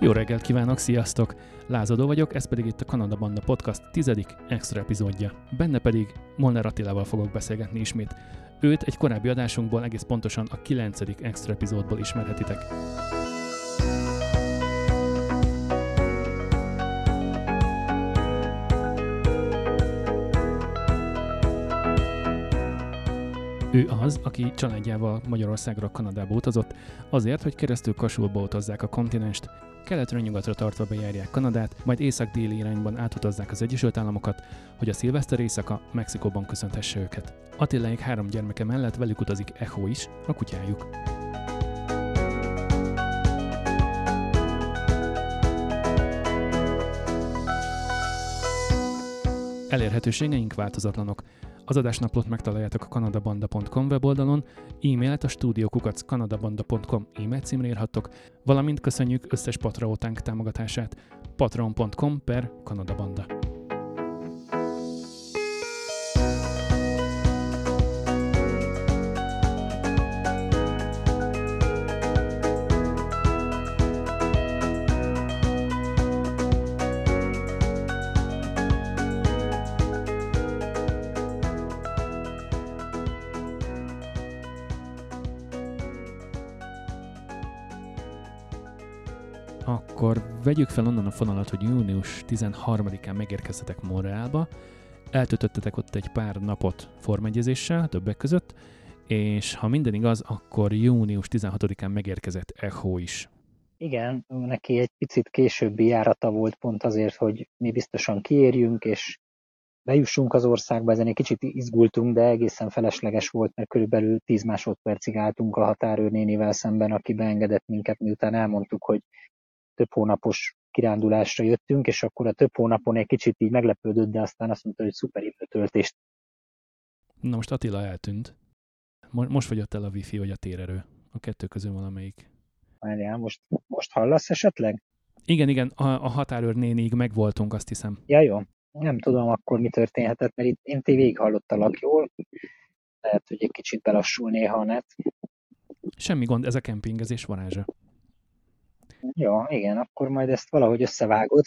Jó reggelt kívánok, sziasztok! Lázadó vagyok, ez pedig itt a Kanada Banda Podcast tizedik extra epizódja. Benne pedig Molner Attilával fogok beszélgetni ismét. Őt egy korábbi adásunkból egész pontosan a kilencedik extra epizódból ismerhetitek. Ő az, aki családjával Magyarországra, Kanadába utazott, azért, hogy keresztül Kasulba utazzák a kontinenst, keletről nyugatra tartva bejárják Kanadát, majd észak-déli irányban átutazzák az Egyesült Államokat, hogy a szilveszter éjszaka Mexikóban köszönthesse őket. Attiláik három gyermeke mellett velük utazik Echo is, a kutyájuk. Elérhetőségeink változatlanok. Az adásnaplót megtaláljátok a kanadabanda.com weboldalon, e-mailt a stúdiókukac kanadabanda.com e-mail címre írhattok, valamint köszönjük összes Patreótánk támogatását patreon.com per kanadabanda. Akkor vegyük fel onnan a fonalat, hogy június 13-án megérkeztetek Montrealba, eltöltöttetek ott egy pár napot formegyezéssel, többek között, és ha minden igaz, akkor június 16-án megérkezett Echo is. Igen, neki egy picit későbbi járata volt pont azért, hogy mi biztosan kiérjünk, és bejussunk az országba, ezen egy kicsit izgultunk, de egészen felesleges volt, mert körülbelül 10 másodpercig álltunk a határőrnénivel szemben, aki beengedett minket, miután elmondtuk, hogy több hónapos kirándulásra jöttünk, és akkor a több hónapon egy kicsit így meglepődött, de aztán azt mondta, hogy szuper időtöltést. Na most Attila eltűnt. Most fogyott el a wifi vagy a térerő. A kettő közül valamelyik. Várjál, most, most hallasz esetleg? Igen, igen, a, a határőr nénig megvoltunk, azt hiszem. Ja, jó. Nem tudom akkor mi történhetett, mert itt én végig hallottalak jól. Lehet, hogy egy kicsit belassul néha a net. Semmi gond, ez a kempingezés varázsa. Jó, igen, akkor majd ezt valahogy összevágod.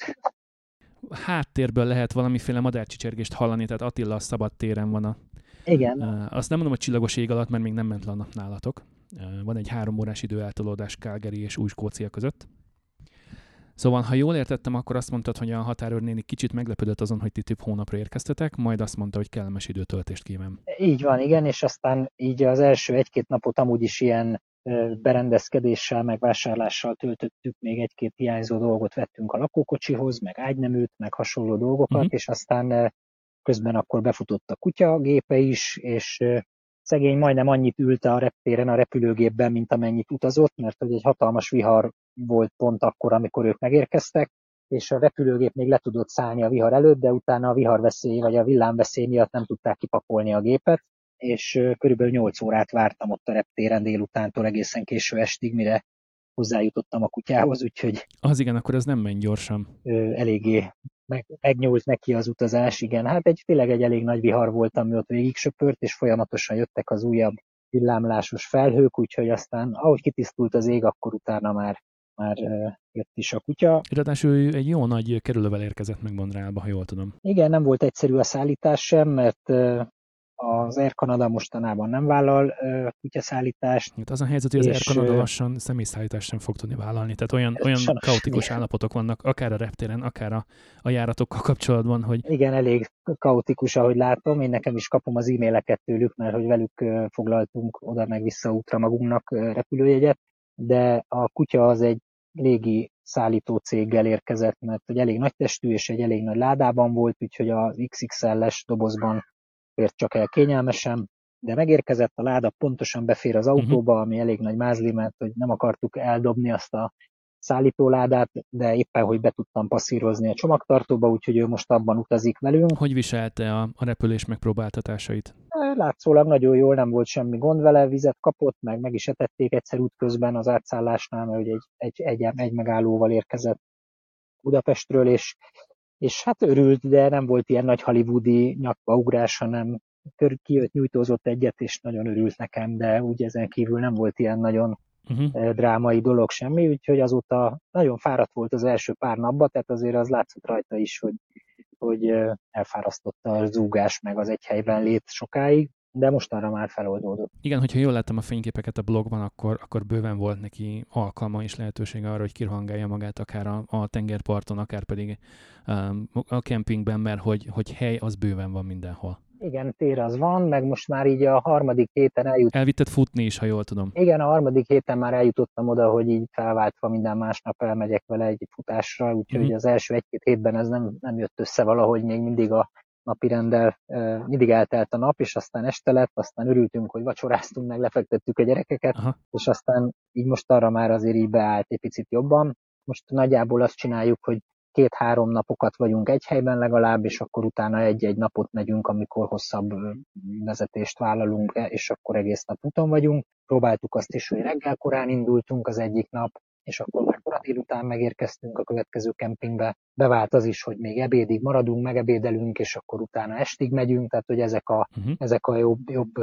Háttérből lehet valamiféle madárcsicsergést hallani, tehát Attila a szabad téren van a... Igen. Uh, azt nem mondom, hogy csillagos ég alatt, mert még nem ment le a nap nálatok. Uh, van egy három órás időeltolódás Calgary és Új-Skócia között. Szóval, ha jól értettem, akkor azt mondtad, hogy a határőr néni kicsit meglepődött azon, hogy ti több hónapra érkeztetek, majd azt mondta, hogy kellemes időtöltést kíván. Így van, igen, és aztán így az első egy-két napot amúgy is ilyen berendezkedéssel, meg vásárlással töltöttük, még egy-két hiányzó dolgot vettünk a lakókocsihoz, meg ágyneműt, meg hasonló dolgokat, uh-huh. és aztán közben akkor befutott a kutya gépe is, és szegény majdnem annyit ülte a reptéren a repülőgépben, mint amennyit utazott, mert hogy egy hatalmas vihar volt pont akkor, amikor ők megérkeztek, és a repülőgép még le tudott szállni a vihar előtt, de utána a viharveszély vagy a villámveszély miatt nem tudták kipakolni a gépet, és körülbelül 8 órát vártam ott a reptéren délutántól egészen késő estig, mire hozzájutottam a kutyához, úgyhogy... Az igen, akkor ez nem menj gyorsan. Eléggé meg, megnyúlt neki az utazás, igen. Hát egy tényleg egy elég nagy vihar volt, ami ott végig söpört, és folyamatosan jöttek az újabb villámlásos felhők, úgyhogy aztán, ahogy kitisztult az ég, akkor utána már, már jött is a kutya. Ráadásul ő egy jó nagy kerülővel érkezett meg Mondrálba, ha jól tudom. Igen, nem volt egyszerű a szállítás sem, mert az Air Canada mostanában nem vállal kutyaszállítást. Hát az a helyzet, hogy az Air Canada lassan személyszállítást sem fog tudni vállalni. Tehát olyan, olyan sajnos, kaotikus igen. állapotok vannak, akár a reptéren, akár a, a járatokkal kapcsolatban, hogy... Igen, elég kaotikus, ahogy látom. Én nekem is kapom az e-maileket tőlük, mert hogy velük foglaltunk oda meg vissza útra magunknak repülőjegyet, de a kutya az egy légi szállító céggel érkezett, mert hogy elég nagy testű és egy elég nagy ládában volt, úgyhogy az XXL-es dobozban fért csak el kényelmesen, de megérkezett a láda, pontosan befér az mhm. autóba, ami elég nagy mázli, mert hogy nem akartuk eldobni azt a szállítóládát, de éppen, hogy be tudtam passzírozni a csomagtartóba, úgyhogy ő most abban utazik velünk. Hogy viselte a, a repülés megpróbáltatásait? Látszólag nagyon jól, nem volt semmi gond vele, vizet kapott, meg meg is etették egyszer útközben az átszállásnál, mert egy, egy, egy, egy megállóval érkezett Budapestről, és és hát örült, de nem volt ilyen nagy hollywoodi nyakbaugrás, hanem kijött, nyújtózott egyet, és nagyon örült nekem, de úgy ezen kívül nem volt ilyen nagyon uh-huh. drámai dolog semmi, úgyhogy azóta nagyon fáradt volt az első pár napban, tehát azért az látszott rajta is, hogy, hogy elfárasztotta a zúgás meg az egy helyben lét sokáig, de mostanra már feloldódott. Igen, hogyha jól láttam a fényképeket a blogban, akkor, akkor bőven volt neki alkalma és lehetősége arra, hogy kirhangálja magát akár a, a tengerparton, akár pedig um, a kempingben, mert hogy, hogy hely az bőven van mindenhol. Igen, tér az van, meg most már így a harmadik héten eljut. Elvitted futni is, ha jól tudom. Igen, a harmadik héten már eljutottam oda, hogy így felváltva minden másnap elmegyek vele egy futásra, úgyhogy mm-hmm. az első egy-két hétben ez nem, nem jött össze valahogy, még mindig a napi rendel mindig eltelt a nap, és aztán este lett, aztán örültünk, hogy vacsoráztunk, meg lefektettük a gyerekeket, Aha. és aztán így most arra már azért így beállt egy picit jobban. Most nagyjából azt csináljuk, hogy két-három napokat vagyunk egy helyben legalább, és akkor utána egy-egy napot megyünk, amikor hosszabb vezetést vállalunk, és akkor egész nap úton vagyunk. Próbáltuk azt is, hogy reggel korán indultunk az egyik nap, és akkor már délután megérkeztünk a következő kempingbe. Bevált az is, hogy még ebédig maradunk, megebédelünk, és akkor utána estig megyünk, tehát hogy ezek a, uh-huh. ezek a jobb, jobb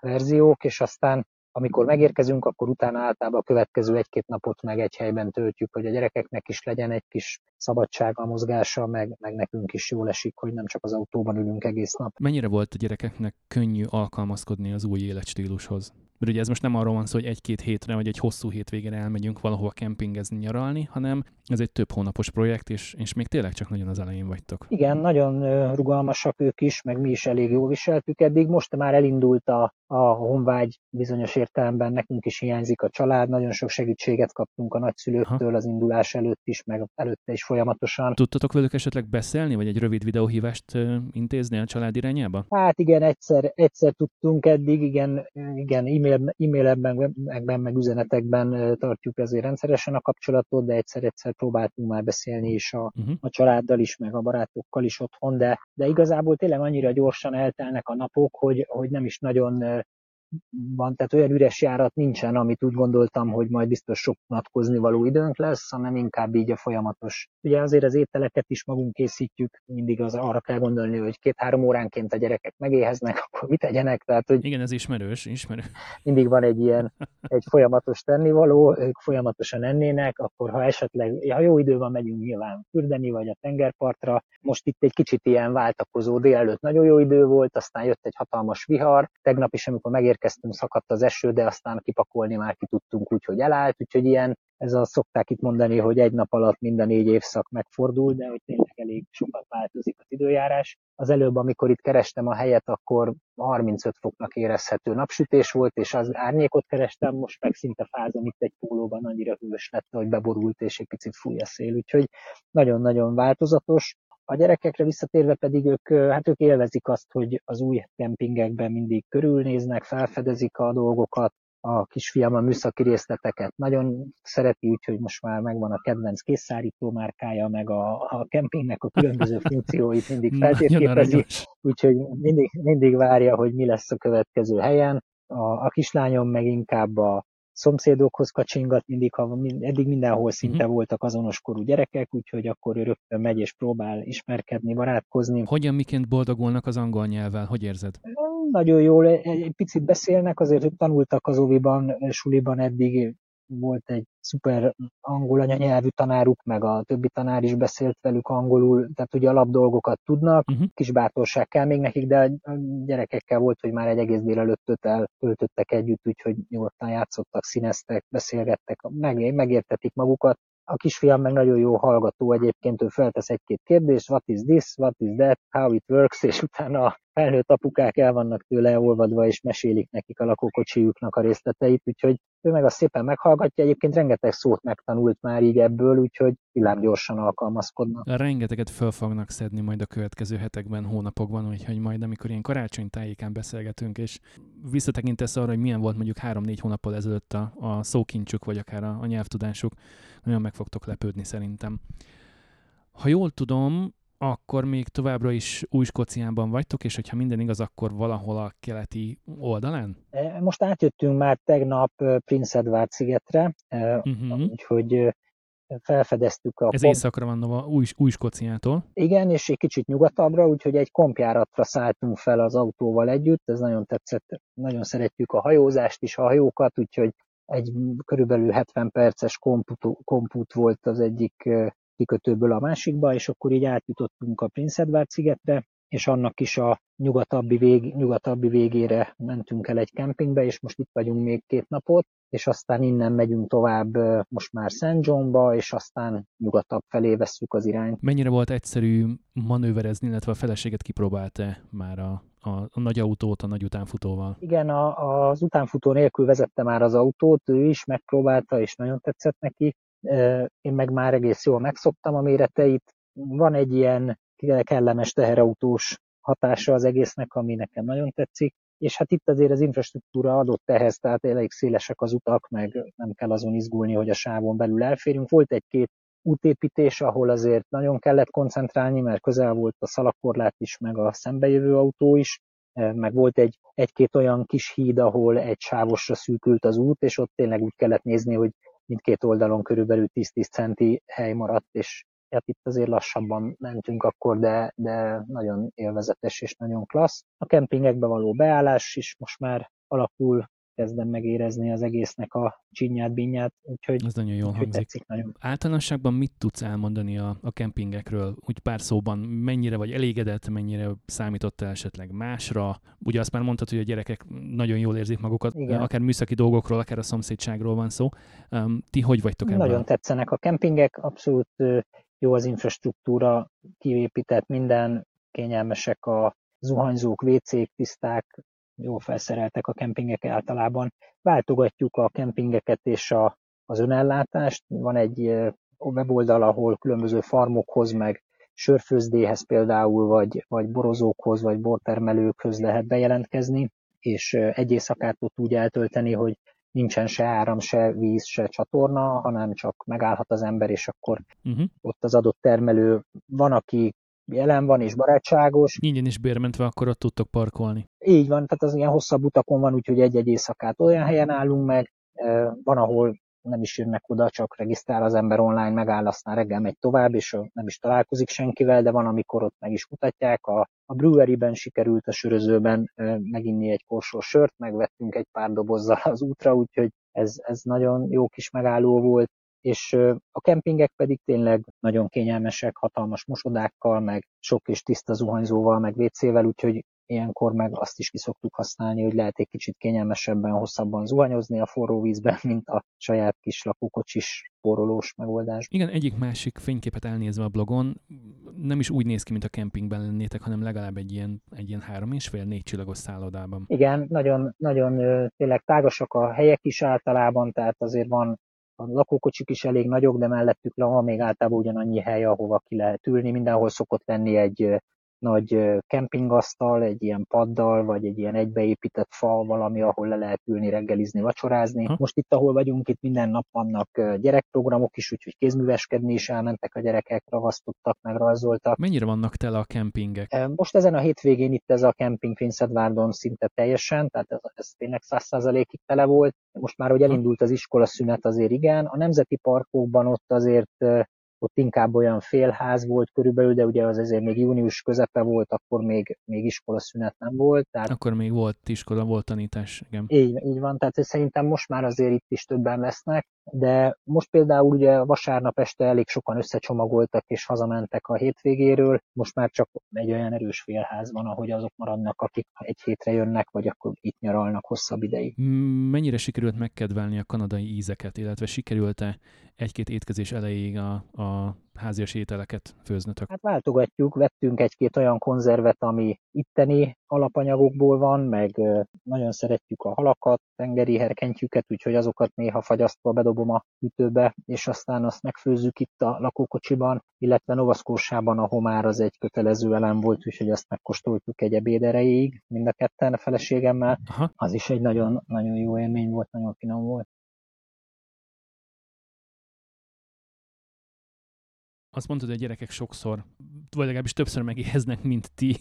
verziók, és aztán amikor megérkezünk, akkor utána általában a következő egy-két napot meg egy helyben töltjük, hogy a gyerekeknek is legyen egy kis szabadsága, mozgása, meg, meg nekünk is jól esik, hogy nem csak az autóban ülünk egész nap. Mennyire volt a gyerekeknek könnyű alkalmazkodni az új életstílushoz? Mert ugye ez most nem arról van szó, hogy egy-két hétre vagy egy hosszú hétvégére elmegyünk valahova kempingezni, nyaralni, hanem ez egy több hónapos projekt, és, és még tényleg csak nagyon az elején vagytok. Igen, nagyon rugalmasak ők is, meg mi is elég jól viseltük eddig. Most már elindult a, a honvágy bizonyos értelemben, nekünk is hiányzik a család, nagyon sok segítséget kaptunk a nagyszülőktől az indulás előtt is, meg előtte is folyamatosan. Tudtatok velük esetleg beszélni, vagy egy rövid videóhívást intézni a család irányába? Hát igen, egyszer, egyszer tudtunk eddig, igen, igen e-mail, e-mailben, meg, meg üzenetekben tartjuk ezért rendszeresen a kapcsolatot, de egyszer-egyszer próbáltunk már beszélni is a, uh-huh. a családdal is, meg a barátokkal is otthon, de, de igazából tényleg annyira gyorsan eltelnek a napok, hogy, hogy nem is nagyon van, tehát olyan üres járat nincsen, amit úgy gondoltam, hogy majd biztos sok natkozni való időnk lesz, hanem inkább így a folyamatos. Ugye azért az ételeket is magunk készítjük, mindig az arra kell gondolni, hogy két-három óránként a gyerekek megéheznek, akkor mit tegyenek. Tehát, hogy Igen, ez ismerős, ismerő. Mindig van egy ilyen egy folyamatos tennivaló, ők folyamatosan ennének, akkor ha esetleg, ha jó idő van, megyünk nyilván fürdeni, vagy a tengerpartra. Most itt egy kicsit ilyen váltakozó délelőtt nagyon jó idő volt, aztán jött egy hatalmas vihar. Tegnap is, amikor megér érkeztünk, szakadt az eső, de aztán kipakolni már ki tudtunk úgy, hogy elállt, úgyhogy ilyen, ez a szokták itt mondani, hogy egy nap alatt mind a négy évszak megfordul, de hogy tényleg elég sokat változik az időjárás. Az előbb, amikor itt kerestem a helyet, akkor 35 foknak érezhető napsütés volt, és az árnyékot kerestem, most meg szinte fázom itt egy pólóban, annyira hűvös lett, hogy beborult, és egy picit fúj a szél, úgyhogy nagyon-nagyon változatos. A gyerekekre visszatérve pedig ők, hát ők élvezik azt, hogy az új kempingekben mindig körülnéznek, felfedezik a dolgokat, a kisfiam a műszaki részleteket nagyon szereti, úgyhogy most már megvan a kedvenc készszárító márkája, meg a, a kempingnek a különböző funkcióit mindig feltérképezi, úgyhogy mindig, mindig várja, hogy mi lesz a következő helyen. A, a kislányom meg inkább a, szomszédokhoz kacsingat mindig, ha eddig mindenhol szinte uh-huh. voltak azonos korú gyerekek, úgyhogy akkor ő rögtön megy és próbál ismerkedni, barátkozni. Hogyan, miként boldogulnak az angol nyelvvel? Hogy érzed? Nagyon jól, egy picit beszélnek, azért tanultak az óviban, suliban eddig volt egy szuper angol anyanyelvű tanáruk, meg a többi tanár is beszélt velük angolul, tehát ugye alapdolgokat tudnak, uh-huh. kis bátorság kell még nekik, de a gyerekekkel volt, hogy már egy egész délelőttöt eltöltöttek együtt, úgyhogy nyugodtan játszottak, színeztek, beszélgettek, meg, megértetik magukat. A kisfiam meg nagyon jó hallgató egyébként, ő feltesz egy-két kérdést, what is this, what is that, how it works, és utána felnőtt apukák el vannak tőle olvadva, és mesélik nekik a lakókocsiuknak a részleteit, úgyhogy ő meg azt szépen meghallgatja, egyébként rengeteg szót megtanult már így ebből, úgyhogy gyorsan alkalmazkodnak. Rengeteget föl fognak szedni majd a következő hetekben, hónapokban, úgyhogy majd amikor ilyen karácsony tájékán beszélgetünk, és visszatekintesz arra, hogy milyen volt mondjuk három-négy hónappal ezelőtt a, a szókincsük, vagy akár a, a nyelvtudásuk, nagyon meg fogtok lepődni szerintem. Ha jól tudom, akkor még továbbra is új Skóciában vagytok, és hogyha minden igaz, akkor valahol a keleti oldalán? Most átjöttünk már tegnap Prince Edward szigetre, uh-huh. úgyhogy felfedeztük a... Ez komp... északra van a új, új Skóciától. Igen, és egy kicsit nyugatabbra, úgyhogy egy kompjáratra szálltunk fel az autóval együtt, ez nagyon tetszett, nagyon szeretjük a hajózást is, a hajókat, úgyhogy egy körülbelül 70 perces komput, komput volt az egyik kikötőből a másikba, és akkor így átjutottunk a Prince Edward szigetre, és annak is a nyugatabbi, vég, nyugatabbi végére mentünk el egy kempingbe, és most itt vagyunk még két napot, és aztán innen megyünk tovább most már St. Johnba, és aztán nyugatabb felé vesszük az irányt. Mennyire volt egyszerű manőverezni, illetve a feleséget kipróbálta már a, a, a nagy autót a nagy utánfutóval? Igen, a, az utánfutó nélkül vezette már az autót, ő is megpróbálta, és nagyon tetszett neki. Én meg már egész jól megszoktam a méreteit. Van egy ilyen kellemes teherautós hatása az egésznek, ami nekem nagyon tetszik, és hát itt azért az infrastruktúra adott ehhez, tehát elég szélesek az utak, meg nem kell azon izgulni, hogy a sávon belül elférünk. Volt egy-két útépítés, ahol azért nagyon kellett koncentrálni, mert közel volt a szalakorlát is, meg a szembejövő autó is, e, meg volt egy, egy-két olyan kis híd, ahol egy sávosra szűkült az út, és ott tényleg úgy kellett nézni, hogy mindkét oldalon körülbelül 10-10 centi hely maradt, és hát itt azért lassabban mentünk akkor, de, de nagyon élvezetes és nagyon klassz. A kempingekbe való beállás is most már alapul, kezdem megérezni az egésznek a csinyát, binyát, úgyhogy, Ez nagyon jól úgyhogy tetszik nagyon. Általánosságban mit tudsz elmondani a, a kempingekről? Úgy pár szóban, mennyire vagy elégedett, mennyire számított esetleg másra? Ugye azt már mondtad, hogy a gyerekek nagyon jól érzik magukat, Igen. akár műszaki dolgokról, akár a szomszédságról van szó. Um, ti hogy vagytok ebben? Nagyon tetszenek a kempingek, abszolút jó az infrastruktúra, kiépített minden, kényelmesek a zuhanyzók, WC-k, tiszták, jó felszereltek a kempingek általában. Váltogatjuk a kempingeket és a, az önellátást. Van egy weboldal, ahol különböző farmokhoz, meg sörfőzdéhez például, vagy, vagy borozókhoz, vagy bortermelőkhöz lehet bejelentkezni, és egy éjszakát ott úgy eltölteni, hogy nincsen se áram, se víz, se csatorna, hanem csak megállhat az ember, és akkor uh-huh. ott az adott termelő van, aki jelen van és barátságos. Ingyen is bérmentve akkor ott tudtok parkolni. Így van, tehát az ilyen hosszabb utakon van, úgyhogy egy-egy éjszakát olyan helyen állunk meg, van, ahol nem is jönnek oda, csak regisztrál az ember online, megáll, aztán reggel megy tovább, és nem is találkozik senkivel, de van, amikor ott meg is mutatják. A, a brewery-ben sikerült a sörözőben meginni egy korsó sört, megvettünk egy pár dobozzal az útra, úgyhogy ez, ez nagyon jó kis megálló volt és a kempingek pedig tényleg nagyon kényelmesek, hatalmas mosodákkal, meg sok és tiszta zuhanyzóval, meg WC-vel, úgyhogy ilyenkor meg azt is ki szoktuk használni, hogy lehet egy kicsit kényelmesebben, hosszabban zuhanyozni a forró vízben, mint a saját kis lakókocsis porolós megoldás. Igen, egyik-másik fényképet elnézve a blogon, nem is úgy néz ki, mint a kempingben lennétek, hanem legalább egy ilyen, egy ilyen három és fél, négy csillagos szállodában. Igen, nagyon, nagyon tényleg tágasak a helyek is általában, tehát azért van a lakókocsik is elég nagyok, de mellettük van még általában ugyanannyi hely, ahova ki lehet ülni. Mindenhol szokott lenni egy nagy kempingasztal, egy ilyen paddal, vagy egy ilyen egybeépített fal, valami, ahol le lehet ülni, reggelizni, vacsorázni. Ha. Most itt, ahol vagyunk, itt minden nap vannak gyerekprogramok is, úgyhogy kézműveskedni is elmentek a gyerekek, ragasztottak, meg rajzoltak. Mennyire vannak tele a kempingek? Most ezen a hétvégén itt ez a kemping Finszedvárdon szinte teljesen, tehát ez, ez tényleg száz százalékig tele volt. Most már, hogy elindult az iskola szünet, azért igen. A nemzeti parkokban ott azért ott inkább olyan félház volt körülbelül, de ugye az ezért még június közepe volt, akkor még, még iskola szünet nem volt. Tehát... Akkor még volt iskola, volt tanítás, igen. Így, így van, tehát szerintem most már azért itt is többen lesznek, de most például ugye vasárnap este elég sokan összecsomagoltak és hazamentek a hétvégéről, most már csak egy olyan erős félház van, ahogy azok maradnak, akik egy hétre jönnek, vagy akkor itt nyaralnak hosszabb ideig. Mennyire sikerült megkedvelni a kanadai ízeket, illetve sikerült-e egy-két étkezés elejéig a, a házias ételeket főznötök? Hát váltogatjuk, vettünk egy-két olyan konzervet, ami itteni alapanyagokból van, meg nagyon szeretjük a halakat, tengeri herkentjüket, úgyhogy azokat néha fagyasztva bedobom a hűtőbe, és aztán azt megfőzzük itt a lakókocsiban, illetve Novaszkósában, ahol már az egy kötelező elem volt, úgyhogy azt megkóstoltuk egy ebéd erejéig, mind a ketten a feleségemmel. Aha. Az is egy nagyon, nagyon jó élmény volt, nagyon finom volt. Azt mondtad, hogy a gyerekek sokszor, vagy legalábbis többször megéheznek, mint ti.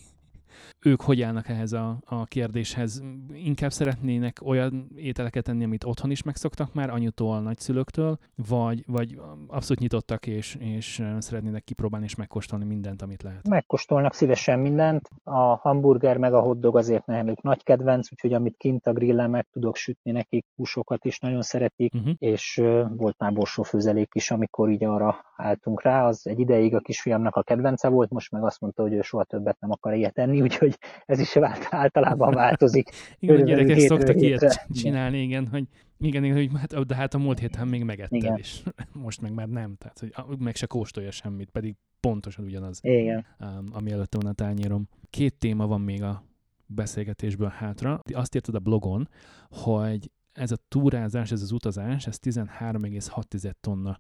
Ők hogy állnak ehhez a, a kérdéshez? Inkább szeretnének olyan ételeket tenni, amit otthon is megszoktak már, anyutól, nagyszülőktől, vagy, vagy abszolút nyitottak és, és szeretnének kipróbálni és megkóstolni mindent, amit lehet? Megkóstolnak szívesen mindent. A hamburger meg a hotdog azért nem ők nagy kedvenc, úgyhogy amit kint a grillen meg tudok sütni nekik, húsokat is nagyon szeretik, uh-huh. és volt már borsófőzelék is, amikor így arra álltunk rá. Az egy ideig a kisfiamnak a kedvence volt, most meg azt mondta, hogy ő soha többet nem akar ilyet enni, úgyhogy ez is általában változik. igen, gyerekek szoktak ilyet csinálni, igen, hogy igen, igen, hogy hát, de hát a múlt héten még megetted, igen. és most meg már nem, tehát hogy meg se kóstolja semmit, pedig pontosan ugyanaz, igen. ami előtt van a tányérom. Két téma van még a beszélgetésből hátra. Azt írtad a blogon, hogy ez a túrázás, ez az utazás, ez 13,6 tonna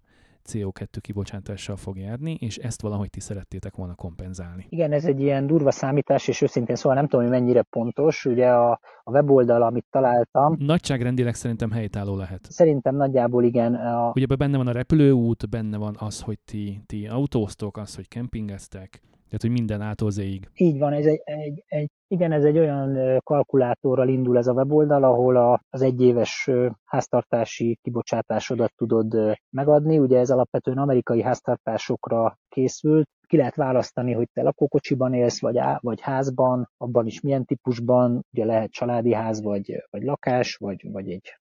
CO2 kibocsátással fog járni, és ezt valahogy ti szerettétek volna kompenzálni. Igen, ez egy ilyen durva számítás, és őszintén szóval nem tudom, hogy mennyire pontos. Ugye a, a weboldal, amit találtam... Nagyságrendileg szerintem helytálló lehet. Szerintem nagyjából igen. A... Ugye benne van a repülőút, benne van az, hogy ti, ti autóztok, az, hogy kempingeztek, tehát, hogy minden ától Így van, ez egy, egy, egy, igen, ez egy olyan kalkulátorral indul ez a weboldal, ahol a, az egyéves háztartási kibocsátásodat tudod megadni. Ugye ez alapvetően amerikai háztartásokra készült. Ki lehet választani, hogy te lakókocsiban élsz, vagy, á, vagy házban, abban is milyen típusban, ugye lehet családi ház, vagy, vagy lakás, vagy, vagy egy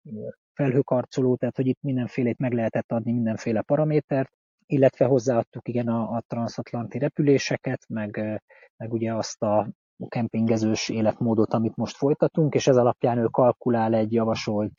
felhőkarcoló, tehát hogy itt mindenfélét meg lehetett adni, mindenféle paramétert, illetve hozzáadtuk igen a, a transatlanti repüléseket, meg, meg ugye azt a kempingezős életmódot, amit most folytatunk, és ez alapján ő kalkulál egy javasolt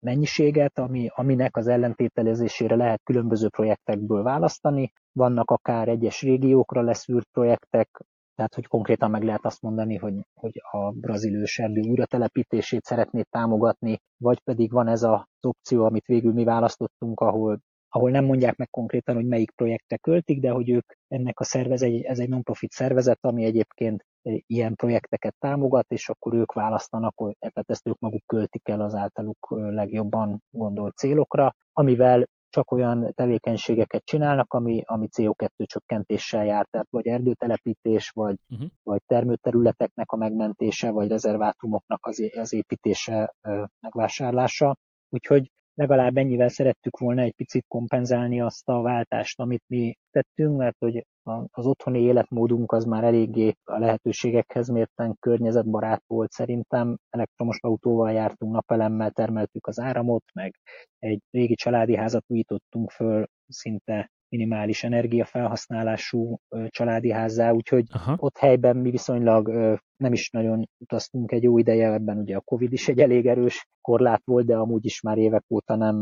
mennyiséget, ami, aminek az ellentételezésére lehet különböző projektekből választani. Vannak akár egyes régiókra leszűrt projektek, tehát hogy konkrétan meg lehet azt mondani, hogy, hogy a brazil őserdő újratelepítését szeretnéd támogatni, vagy pedig van ez az opció, amit végül mi választottunk, ahol ahol nem mondják meg konkrétan, hogy melyik projektre költik, de hogy ők ennek a szervezet, ez egy non-profit szervezet, ami egyébként ilyen projekteket támogat, és akkor ők választanak, tehát ezt ők maguk költik el az általuk legjobban gondolt célokra, amivel csak olyan tevékenységeket csinálnak, ami, ami CO2 csökkentéssel jár, tehát vagy erdőtelepítés, vagy, uh-huh. vagy termőterületeknek a megmentése, vagy rezervátumoknak az, az építése, megvásárlása. Úgyhogy legalább ennyivel szerettük volna egy picit kompenzálni azt a váltást, amit mi tettünk, mert hogy az otthoni életmódunk az már eléggé a lehetőségekhez mérten környezetbarát volt szerintem. Elektromos autóval jártunk, napelemmel termeltük az áramot, meg egy régi családi házat újítottunk föl szinte minimális energiafelhasználású családi házzá, úgyhogy Aha. ott helyben mi viszonylag nem is nagyon utaztunk egy jó ideje, ebben ugye a Covid is egy elég erős korlát volt, de amúgy is már évek óta nem,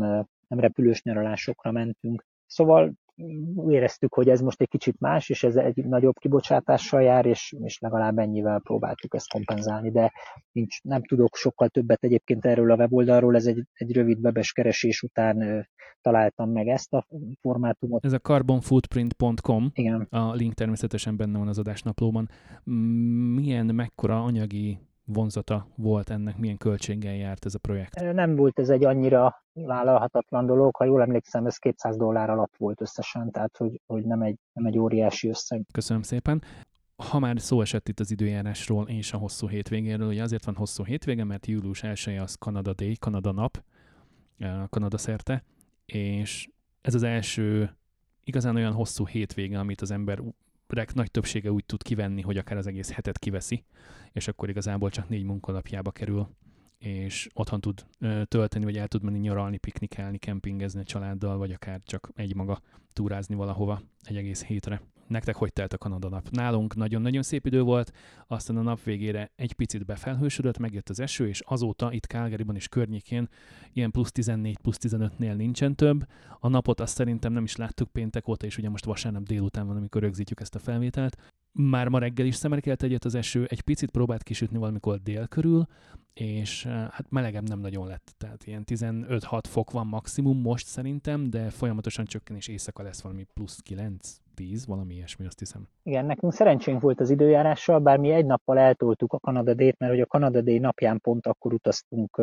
nem repülős nyaralásokra mentünk. Szóval éreztük, hogy ez most egy kicsit más, és ez egy nagyobb kibocsátással jár, és, és legalább ennyivel próbáltuk ezt kompenzálni, de nincs, nem tudok sokkal többet egyébként erről a weboldalról, ez egy, egy rövid webes keresés után találtam meg ezt a formátumot. Ez a carbonfootprint.com, Igen. a link természetesen benne van az adásnaplóban. Milyen, mekkora anyagi vonzata volt ennek, milyen költséggel járt ez a projekt? Nem volt ez egy annyira vállalhatatlan dolog, ha jól emlékszem, ez 200 dollár alatt volt összesen, tehát hogy, hogy nem, egy, nem egy óriási összeg. Köszönöm szépen. Ha már szó esett itt az időjárásról és a hosszú hétvégéről, ugye azért van hosszú hétvége, mert július 1 az Kanada Day, Kanada nap, Kanada szerte, és ez az első igazán olyan hosszú hétvége, amit az ember nagy többsége úgy tud kivenni, hogy akár az egész hetet kiveszi, és akkor igazából csak négy munkalapjába kerül, és otthon tud tölteni, vagy el tud menni nyaralni, piknikelni, kempingezni a családdal, vagy akár csak egy maga túrázni valahova egy egész hétre. Nektek hogy telt a Kanada nap? Nálunk nagyon-nagyon szép idő volt, aztán a nap végére egy picit befelhősödött, megjött az eső, és azóta itt Calgaryban és környékén ilyen plusz 14, plusz 15-nél nincsen több. A napot azt szerintem nem is láttuk péntek óta, és ugye most vasárnap délután van, amikor rögzítjük ezt a felvételt. Már ma reggel is szemerkelt egyet az eső, egy picit próbált kisütni valamikor dél körül, és eh, hát melegem nem nagyon lett, tehát ilyen 15-6 fok van maximum most szerintem, de folyamatosan csökken, és éjszaka lesz valami plusz 9, 10, valami ilyesmi, azt hiszem. Igen, nekünk szerencsénk volt az időjárással, bár mi egy nappal eltoltuk a Kanada D-t, mert hogy a Kanada D napján pont akkor utaztunk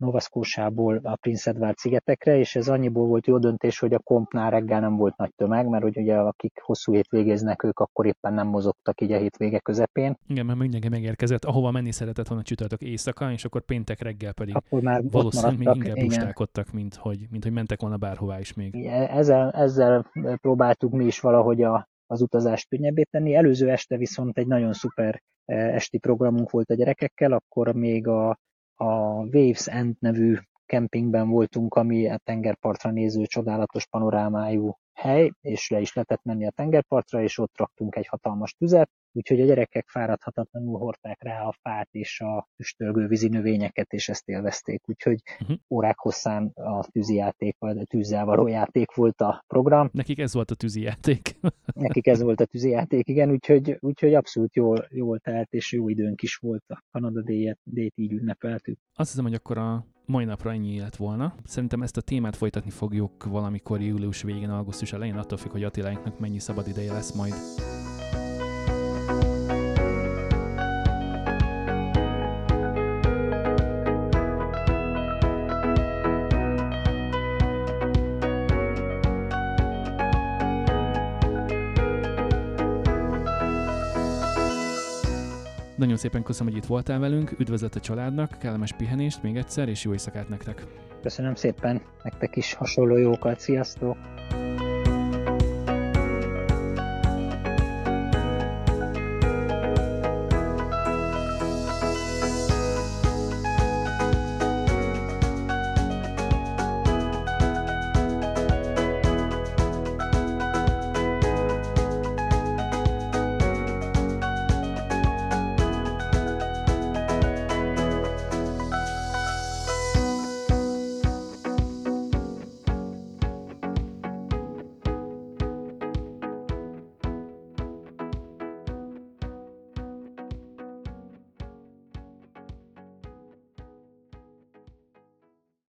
Nova Scotia-ból a Prince Edward szigetekre, és ez annyiból volt jó döntés, hogy a kompnál reggel nem volt nagy tömeg, mert hogy ugye akik hosszú hétvégéznek, ők akkor éppen nem mozogtak így a hétvége közepén. Igen, mert mindenki megérkezett, ahova menni szeretett volna csütörtök éjszaka, és akkor péntek reggel pedig akkor már valószínűleg még inkább bustálkodtak, mint hogy, mint hogy mentek volna bárhová is még. Ezzel, ezzel próbáltuk mi is valahogy a, az utazást könnyebbé tenni. Előző este viszont egy nagyon szuper esti programunk volt a gyerekekkel, akkor még a, a Waves End nevű kempingben voltunk, ami a tengerpartra néző csodálatos panorámájú hely, és le is lehetett menni a tengerpartra, és ott raktunk egy hatalmas tüzet, úgyhogy a gyerekek fáradhatatlanul hordták rá a fát és a füstölgő vízi növényeket, és ezt élvezték, úgyhogy uh-huh. órák hosszán a tűzijáték, vagy a tűzzel való játék volt a program. Nekik ez volt a tűzijáték. Nekik ez volt a tűzijáték, igen, úgyhogy, úgyhogy abszolút jól, jól telt, és jó időnk is volt a Kanada déjét, déjét így ünnepeltük. Azt hiszem, hogy akkor a mai napra ennyi lett volna. Szerintem ezt a témát folytatni fogjuk valamikor július végén, augusztus elején, attól függ, hogy Attiláinknak mennyi szabad ideje lesz majd. Szépen köszönöm, hogy itt voltál velünk, üdvözlet a családnak, kellemes pihenést még egyszer, és jó éjszakát nektek! Köszönöm szépen, nektek is hasonló jókat, sziasztok!